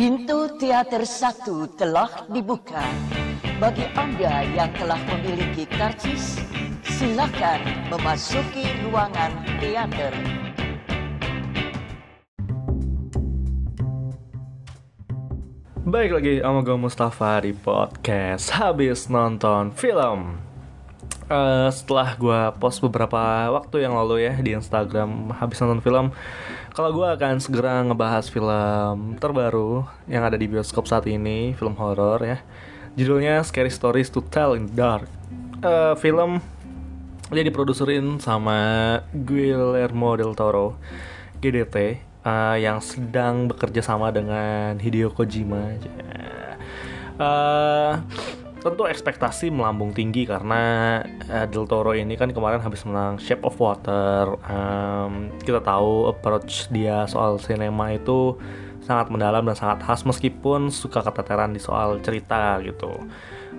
Pintu teater satu telah dibuka. Bagi Anda yang telah memiliki karcis, silakan memasuki ruangan teater. Baik lagi sama gue Mustafa di podcast Habis nonton film Eh, Setelah gue post beberapa waktu yang lalu ya di Instagram Habis nonton film Kalau gue akan segera ngebahas film terbaru yang ada di bioskop saat ini Film horor ya Judulnya Scary Stories to Tell in the Dark Eh, Film dia diproduserin sama Guillermo del Toro GDT eh, yang sedang bekerja sama dengan Hideo Kojima. Eh, tentu ekspektasi melambung tinggi karena eh, Del Toro ini kan kemarin habis menang Shape of Water. Em, kita tahu approach dia soal sinema itu sangat mendalam dan sangat khas meskipun suka keteteran di soal cerita gitu.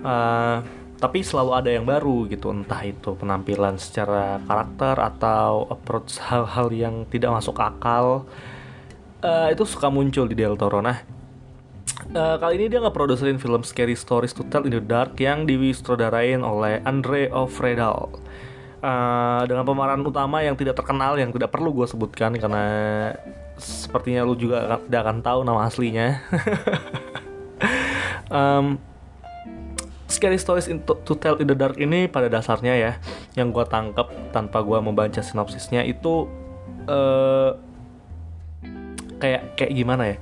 Eh, tapi selalu ada yang baru gitu entah itu penampilan secara karakter atau approach hal-hal yang tidak masuk akal Eh, itu suka muncul di Del Toro nah eh, kali ini dia ngeproduserin film Scary Stories to Tell in the Dark yang disutradarain oleh Andre Ofredal. Eh, dengan pemeran utama yang tidak terkenal yang tidak perlu gue sebutkan karena sepertinya lu juga tidak akan tahu nama aslinya. Em, Scary Stories in- to, to Tell in the Dark ini pada dasarnya ya yang gue tangkap tanpa gue membaca sinopsisnya itu eh kayak kayak gimana ya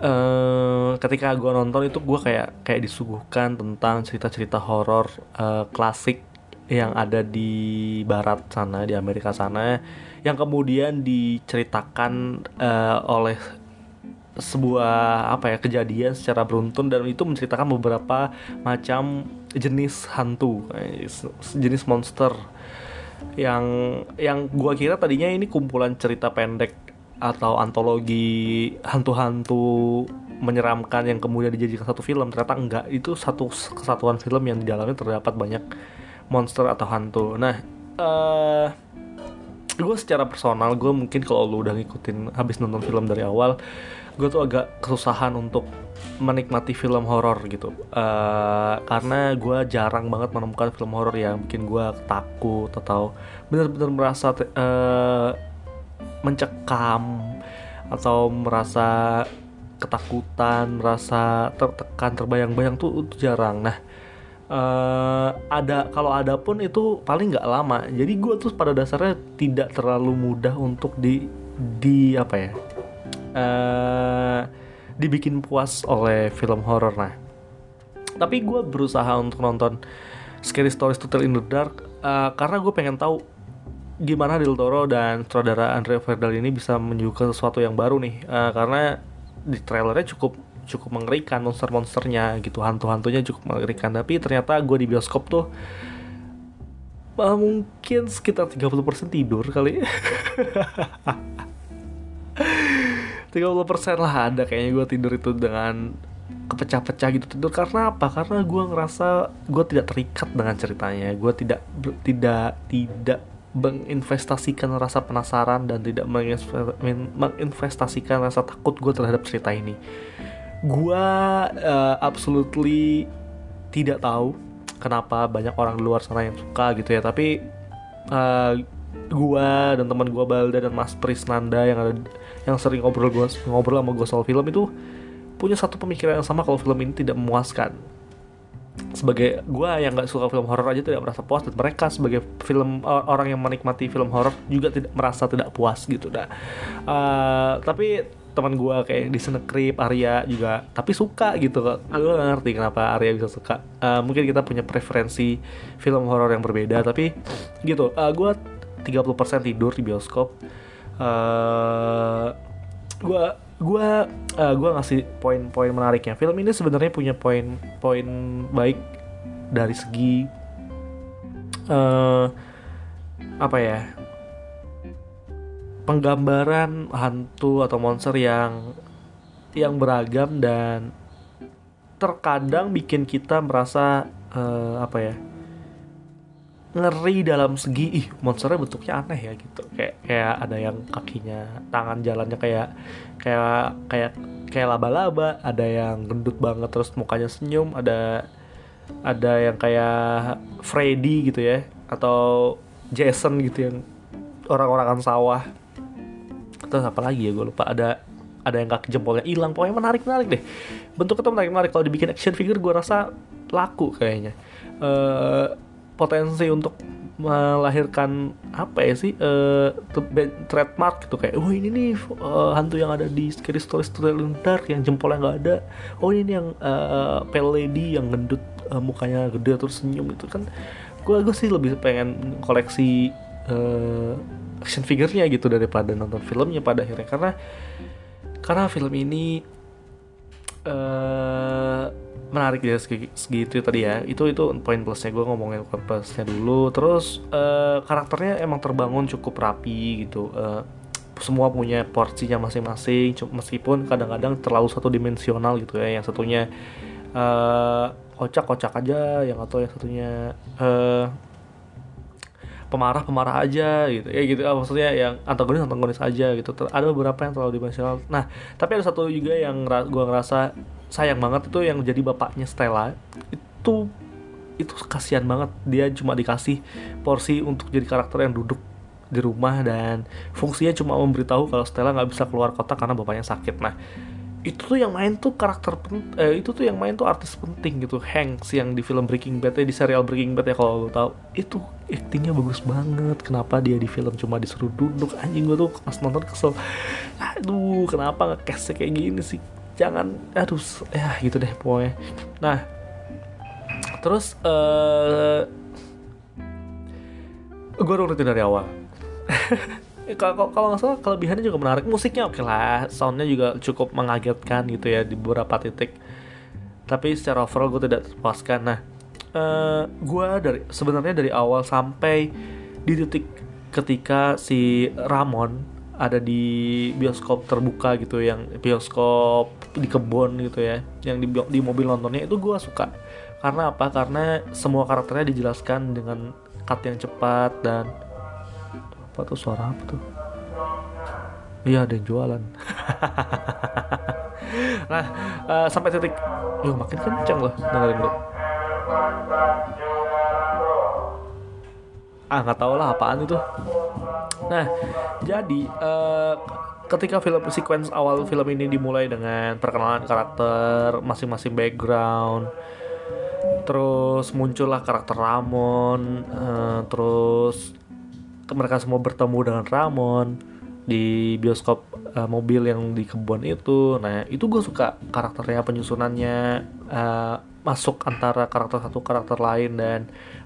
eh ketika gue nonton itu gue kayak kayak disuguhkan tentang cerita-cerita horor eh, klasik yang ada di barat sana di Amerika sana yang kemudian diceritakan eh, oleh sebuah apa ya kejadian secara beruntun dan itu menceritakan beberapa macam jenis hantu jenis monster yang yang gua kira tadinya ini kumpulan cerita pendek atau antologi hantu-hantu menyeramkan yang kemudian dijadikan satu film ternyata enggak. Itu satu kesatuan film yang di dalamnya terdapat banyak monster atau hantu. Nah eh gue secara personal gue mungkin kalau lu udah ngikutin habis nonton film dari awal gue tuh agak kesusahan untuk menikmati film horor gitu. Eh, karena gue jarang banget menemukan film horor yang bikin gue takut atau benar-benar merasa eh, mencekam atau merasa ketakutan merasa tertekan terbayang-bayang tuh itu jarang. Nah eh ada kalau ada pun itu paling nggak lama. Jadi gue tuh pada dasarnya tidak terlalu mudah untuk di di apa ya eh dibikin puas oleh film horor. Nah tapi gue berusaha untuk nonton Scary Stories to Tell in the Dark eh, karena gue pengen tahu gimana Del Toro dan sutradara Andre Verdal ini bisa menyuguhkan sesuatu yang baru nih? Eh, karena di trailernya cukup cukup mengerikan monster-monsternya gitu. Hantu-hantunya cukup mengerikan. Tapi ternyata gue di bioskop tuh eh, mungkin sekitar 30% tidur kali. 30% lah ada kayaknya gue tidur itu dengan kepecah-pecah gitu. Tidur karena apa? Karena gue ngerasa gue tidak terikat dengan ceritanya. Gue tidak tidak tidak menginvestasikan rasa penasaran dan tidak menginvest- men- menginvestasikan rasa takut gue terhadap cerita ini. Gue uh, absolutely tidak tahu kenapa banyak orang di luar sana yang suka gitu ya. Tapi uh, gua dan teman gua Balda dan Mas Prisnanda yang ada yang sering ngobrol gua ngobrol sama gua soal film itu punya satu pemikiran yang sama kalau film ini tidak memuaskan sebagai gua yang nggak suka film horor aja tidak merasa puas dan mereka sebagai film or- orang yang menikmati film horor juga tidak merasa tidak puas gitu. Dah Eh, tapi teman gua kayak di Senekrip Arya juga tapi suka gitu kok. Gue ngerti kenapa Arya bisa suka. Eh, mungkin kita punya preferensi film horor yang berbeda tapi gitu. Eh, gua 30% tidur di bioskop. Eh gua gua eh, gua ngasih poin-poin menariknya. Film ini sebenarnya punya poin-poin baik dari segi eh apa ya penggambaran hantu atau monster yang yang beragam dan terkadang bikin kita merasa eh, apa ya ngeri dalam segi ih monsternya bentuknya aneh ya gitu. Kayak kayak ada yang kakinya tangan jalannya kayak kayak kayak kayak laba-laba ada yang gendut banget terus mukanya senyum ada ada yang kayak Freddy gitu ya atau Jason gitu yang orang-orangan sawah. Terus apa lagi ya gue lupa. Ada ada yang kaki jempolnya hilang. Pokoknya menarik menarik deh. Bentuknya tuh menarik menarik kalau dibikin action figure gue rasa laku kayaknya. Uh, potensi untuk melahirkan apa ya sih uh, trademark gitu kayak oh ini nih uh, hantu yang ada di scary story story dark yang jempolnya nggak ada. Oh ini yang uh, pale lady yang gendut uh, mukanya gede terus senyum itu kan. Gue gue sih lebih pengen koleksi uh, action figurnya gitu daripada nonton filmnya pada akhirnya. Karena karena film ini uh, menarik ya segi, segitu tadi ya. Itu itu poin plusnya. Gue ngomongin poin plusnya dulu. Terus uh, karakternya emang terbangun cukup rapi gitu. Uh, semua punya porsinya masing-masing. Meskipun kadang-kadang terlalu satu dimensional gitu ya. Yang satunya uh, kocak-kocak aja. Yang atau yang satunya uh, pemarah pemarah aja gitu. Ya gitu. Maksudnya yang antagonis antagonis aja gitu. Ada beberapa yang terlalu dimensional. Nah tapi ada satu juga yang gue ngerasa sayang banget itu yang jadi bapaknya Stella. Itu itu kasihan banget. Dia cuma dikasih porsi untuk jadi karakter yang duduk di rumah dan fungsinya cuma memberitahu kalau Stella nggak bisa keluar kota karena bapaknya sakit. Nah itu tuh yang main tuh karakter eh, itu tuh yang main tuh artis penting gitu. Hanks yang di film Breaking Bad ya di serial Breaking Bad ya kalau lo tahu. Itu aktingnya bagus banget. Kenapa dia di film cuma disuruh duduk? Anjing gue tuh pas nonton kesel. Aduh kenapa ngekesnya kayak gini sih jangan aduh ya gitu deh pokoknya. Nah terus uh, eh, gue rutin dari awal. Kalau kalau nggak salah kelebihannya juga menarik. Musiknya oke okay lah soundnya juga cukup mengagetkan gitu ya di beberapa titik. Tapi secara overall gue tidak terpuaskan. Nah uh, eh, gue dari sebenarnya dari awal sampai di titik ketika si Ramon ada di bioskop terbuka gitu yang bioskop di kebun gitu ya yang di, di mobil nontonnya itu gue suka. Karena apa? Karena semua karakternya dijelaskan dengan cut yang cepat dan apa tuh suara apa tuh? Iya ada yang jualan. Nah uh, sampai titik. Yuk makin kenceng loh dengerin gue ah nggak tau lah apaan itu. Nah jadi uh, ketika film sequence awal film ini dimulai dengan perkenalan karakter masing-masing background terus muncullah karakter Ramon uh, terus mereka semua bertemu dengan Ramon di bioskop uh, mobil yang di kebun itu. Nah itu gue suka karakternya penyusunannya uh, masuk antara karakter satu karakter lain dan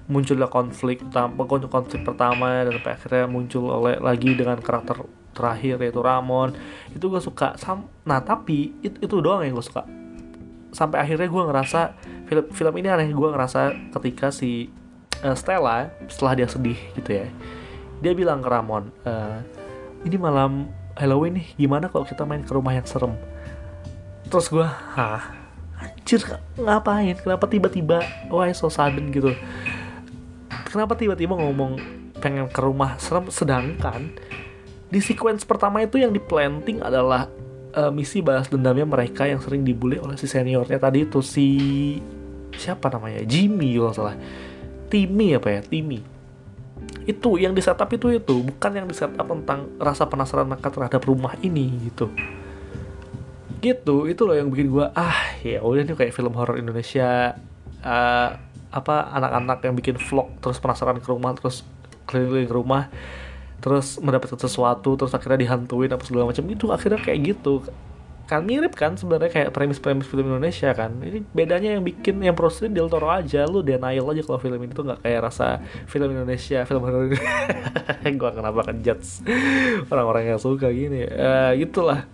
munculnya konflik konflik konflik pertama dan sampai akhirnya muncul oleh lagi dengan karakter terakhir yaitu Ramon. Itu gue suka Sam nah tapi itu, itu doang yang gue suka. Sampai akhirnya gue ngerasa film film ini aneh gue ngerasa ketika si uh, Stella setelah dia sedih gitu ya dia bilang ke Ramon e, ini malam Halloween nih gimana kalau kita main ke rumah yang serem? Terus gue hah? Anjir ngapain? Kenapa tiba-tiba why so sudden gitu kenapa tiba-tiba ngomong pengen ke rumah serem? Sedangkan di sequence pertama itu yang di planting adalah uh, misi balas dendamnya mereka yang sering dibully oleh si seniornya. Tadi itu si siapa namanya? Jimmy kalau salah. Timmy apa ya? Timmy. Itu yang di setup itu itu. Bukan yang di setup tentang rasa penasaran mereka terhadap rumah ini gitu. Gitu. Itu loh yang bikin gue ah ya udah nih kayak film horor Indonesia uh, apa anak-anak yang bikin vlog terus penasaran ke rumah terus keliling ke rumah terus mendapatkan sesuatu terus akhirnya dihantuin apa segala macam itu akhirnya kayak gitu. Kan mirip kan sebenarnya kayak premis-premis film Indonesia kan. Ini bedanya yang bikin yang proses Del Toro aja lu denial aja kalau film ini tuh nggak kayak rasa film Indonesia film Indonesia gua kenapa kan judge orang-orang yang suka gini. Uh, itulah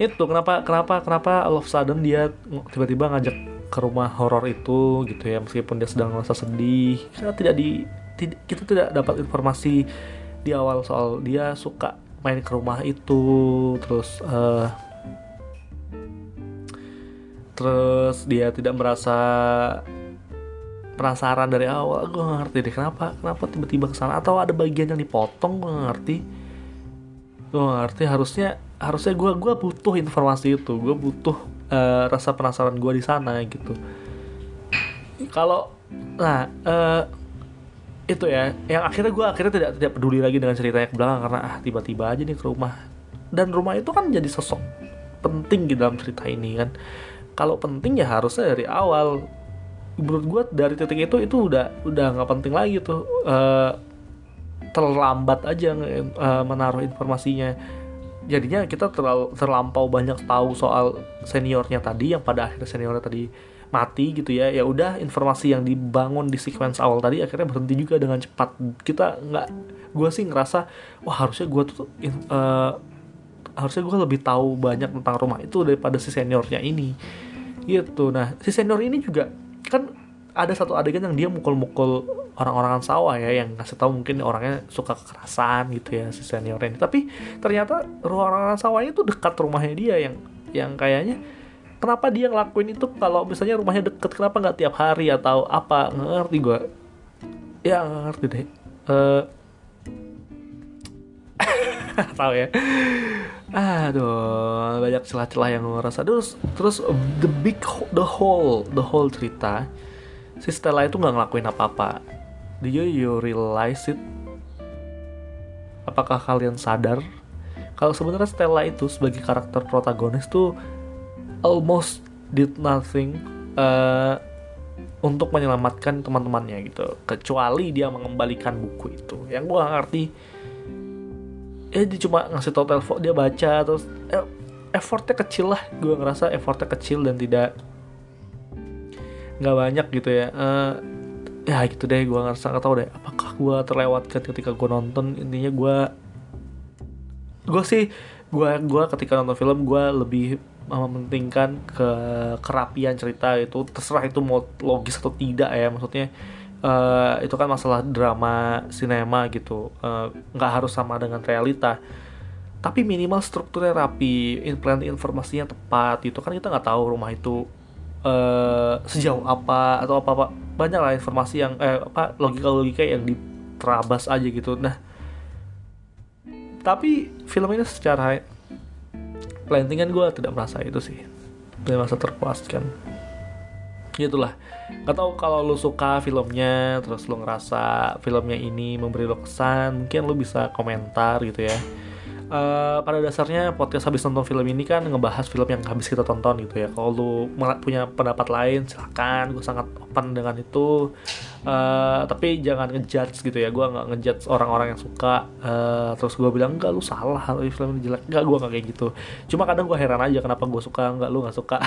itu kenapa kenapa kenapa all of sudden dia tiba-tiba ngajak ke rumah horor itu gitu ya meskipun dia sedang merasa sedih. Karena tidak di kita tidak dapat informasi di awal soal dia suka main ke rumah itu. Terus uh, terus dia tidak merasa penasaran dari awal. Gue gak ngerti deh kenapa kenapa tiba-tiba ke sana atau ada bagian yang dipotong gue gak ngerti. Gue gak ngerti harusnya harusnya gue gua butuh informasi itu. Gue butuh uh, rasa penasaran gue di sana gitu. Kalau nah uh, itu ya yang akhirnya gue akhirnya tidak tidak peduli lagi dengan cerita yang ke belakang karena ah tiba-tiba aja nih ke rumah. Dan rumah itu kan jadi sosok penting di dalam cerita ini kan. Kalau penting ya harusnya dari awal. Menurut gue dari titik itu itu udah udah nggak penting lagi tuh uh, terlambat aja uh, menaruh informasinya jadinya kita terlalu terlampau banyak tahu soal seniornya tadi yang pada akhirnya seniornya tadi mati gitu ya. Ya udah informasi yang dibangun di sequence awal tadi akhirnya berhenti juga dengan cepat. Kita nggak gue sih ngerasa wah harusnya gue tuh uh, harusnya gue lebih tahu banyak tentang rumah itu daripada si seniornya ini. Gitu. Nah si senior ini juga kan ada satu adegan yang dia mukul-mukul orang-orang sawah ya yang ngasih tahu mungkin orangnya suka kekerasan gitu ya si seniornya ini. Tapi ternyata orang-orang sawahnya itu dekat rumahnya dia yang yang kayaknya kenapa dia ngelakuin itu kalau misalnya rumahnya deket kenapa nggak tiap hari atau apa? Nggak ngerti gue ya nggak ngerti deh. Uh, tahu ya. Aduh banyak celah-celah yang gue rasa. Terus terus the big the whole the whole cerita si Stella itu nggak ngelakuin apa-apa. Do you, realize it. Apakah kalian sadar? Kalau sebenarnya Stella itu sebagai karakter protagonis tuh almost did nothing uh, untuk menyelamatkan teman-temannya gitu. Kecuali dia mengembalikan buku itu. Yang gue ngerti. Ya dia cuma ngasih tau telepon dia baca terus eh, effortnya kecil lah. Gue ngerasa effortnya kecil dan tidak nggak banyak gitu ya. Uh, ya gitu deh gue ngerasa nggak tahu deh apakah gue terlewatkan ketika gue nonton. Intinya gue gue sih gue gua ketika nonton film gue lebih mementingkan ke kerapian cerita itu. Terserah itu mau logis atau tidak ya maksudnya uh, itu kan masalah drama sinema gitu. Eh, nggak uh, harus sama dengan realita. Tapi minimal strukturnya rapi implement informasinya tepat itu kan kita nggak tahu rumah itu uh, sejauh apa atau apa apa banyak lah informasi yang eh, apa logika logika yang diterabas aja gitu. Nah tapi film ini secara plantingan gue tidak merasa itu sih. Tidak merasa terpuaskan gitulah. Gak tau kalau lu suka filmnya terus lu ngerasa filmnya ini memberi lo kesan mungkin lu bisa komentar gitu ya uh, pada dasarnya podcast habis nonton film ini kan ngebahas film yang habis kita tonton gitu ya. Kalau lu punya pendapat lain silakan, gue sangat open dengan itu. Uh, tapi jangan ngejudge gitu ya. Gue nggak ngejudge orang-orang yang suka. Uh, terus gue bilang enggak lu salah, film ini jelek. Enggak, gue nggak kayak gitu. Cuma kadang gue heran aja kenapa gue suka, enggak lu nggak suka.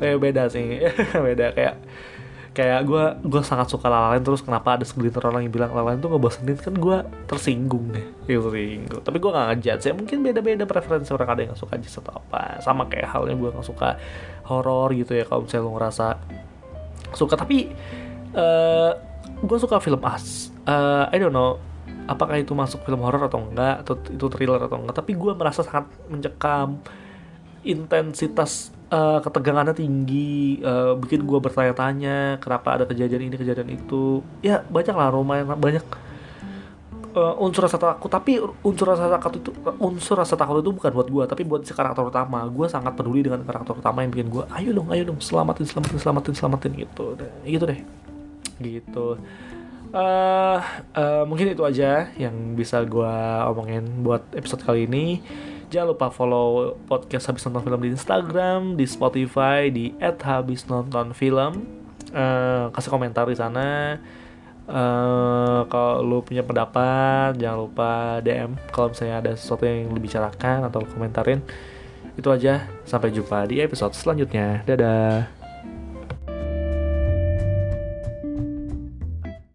kayak beda sih, beda kayak kayak gue gue sangat suka lalain terus kenapa ada segelintir orang yang bilang lalain tuh ngebosenin kan gue tersinggung deh. Tersinggung. Tapi gue gak ngejudge ya. Mungkin beda-beda preferensi orang. Ada yang gak suka jazz atau apa. Sama kayak halnya gue gak suka horor gitu ya kalau misalnya lo ngerasa suka. Tapi uh, eh, gue suka film as uh, I don't know apakah itu masuk film horor atau enggak atau itu thriller atau enggak tapi gue merasa sangat mencekam intensitas uh, ketegangannya tinggi uh, bikin gue bertanya-tanya kenapa ada kejadian ini kejadian itu. Ya banyak lah lumayan banyak. Uh, unsur rasa takut tapi unsur rasa takut itu unsur rasa takut itu bukan buat gue tapi buat si karakter utama. Gue sangat peduli dengan karakter utama yang bikin gue ayo dong ayo dong selamatin selamatin selamatin selamatin gitu. Deh gitu deh. Gitu. Uh, uh, mungkin itu aja yang bisa gue omongin buat episode kali ini Jangan lupa follow podcast Habis Nonton Film di Instagram, di Spotify, di @habisnontonfilm. Uh, kasih komentar di sana. Uh, kalau lu punya pendapat, jangan lupa DM kalau misalnya ada sesuatu yang lebih bicarakan atau komentarin. Itu aja, sampai jumpa di episode selanjutnya. Dadah.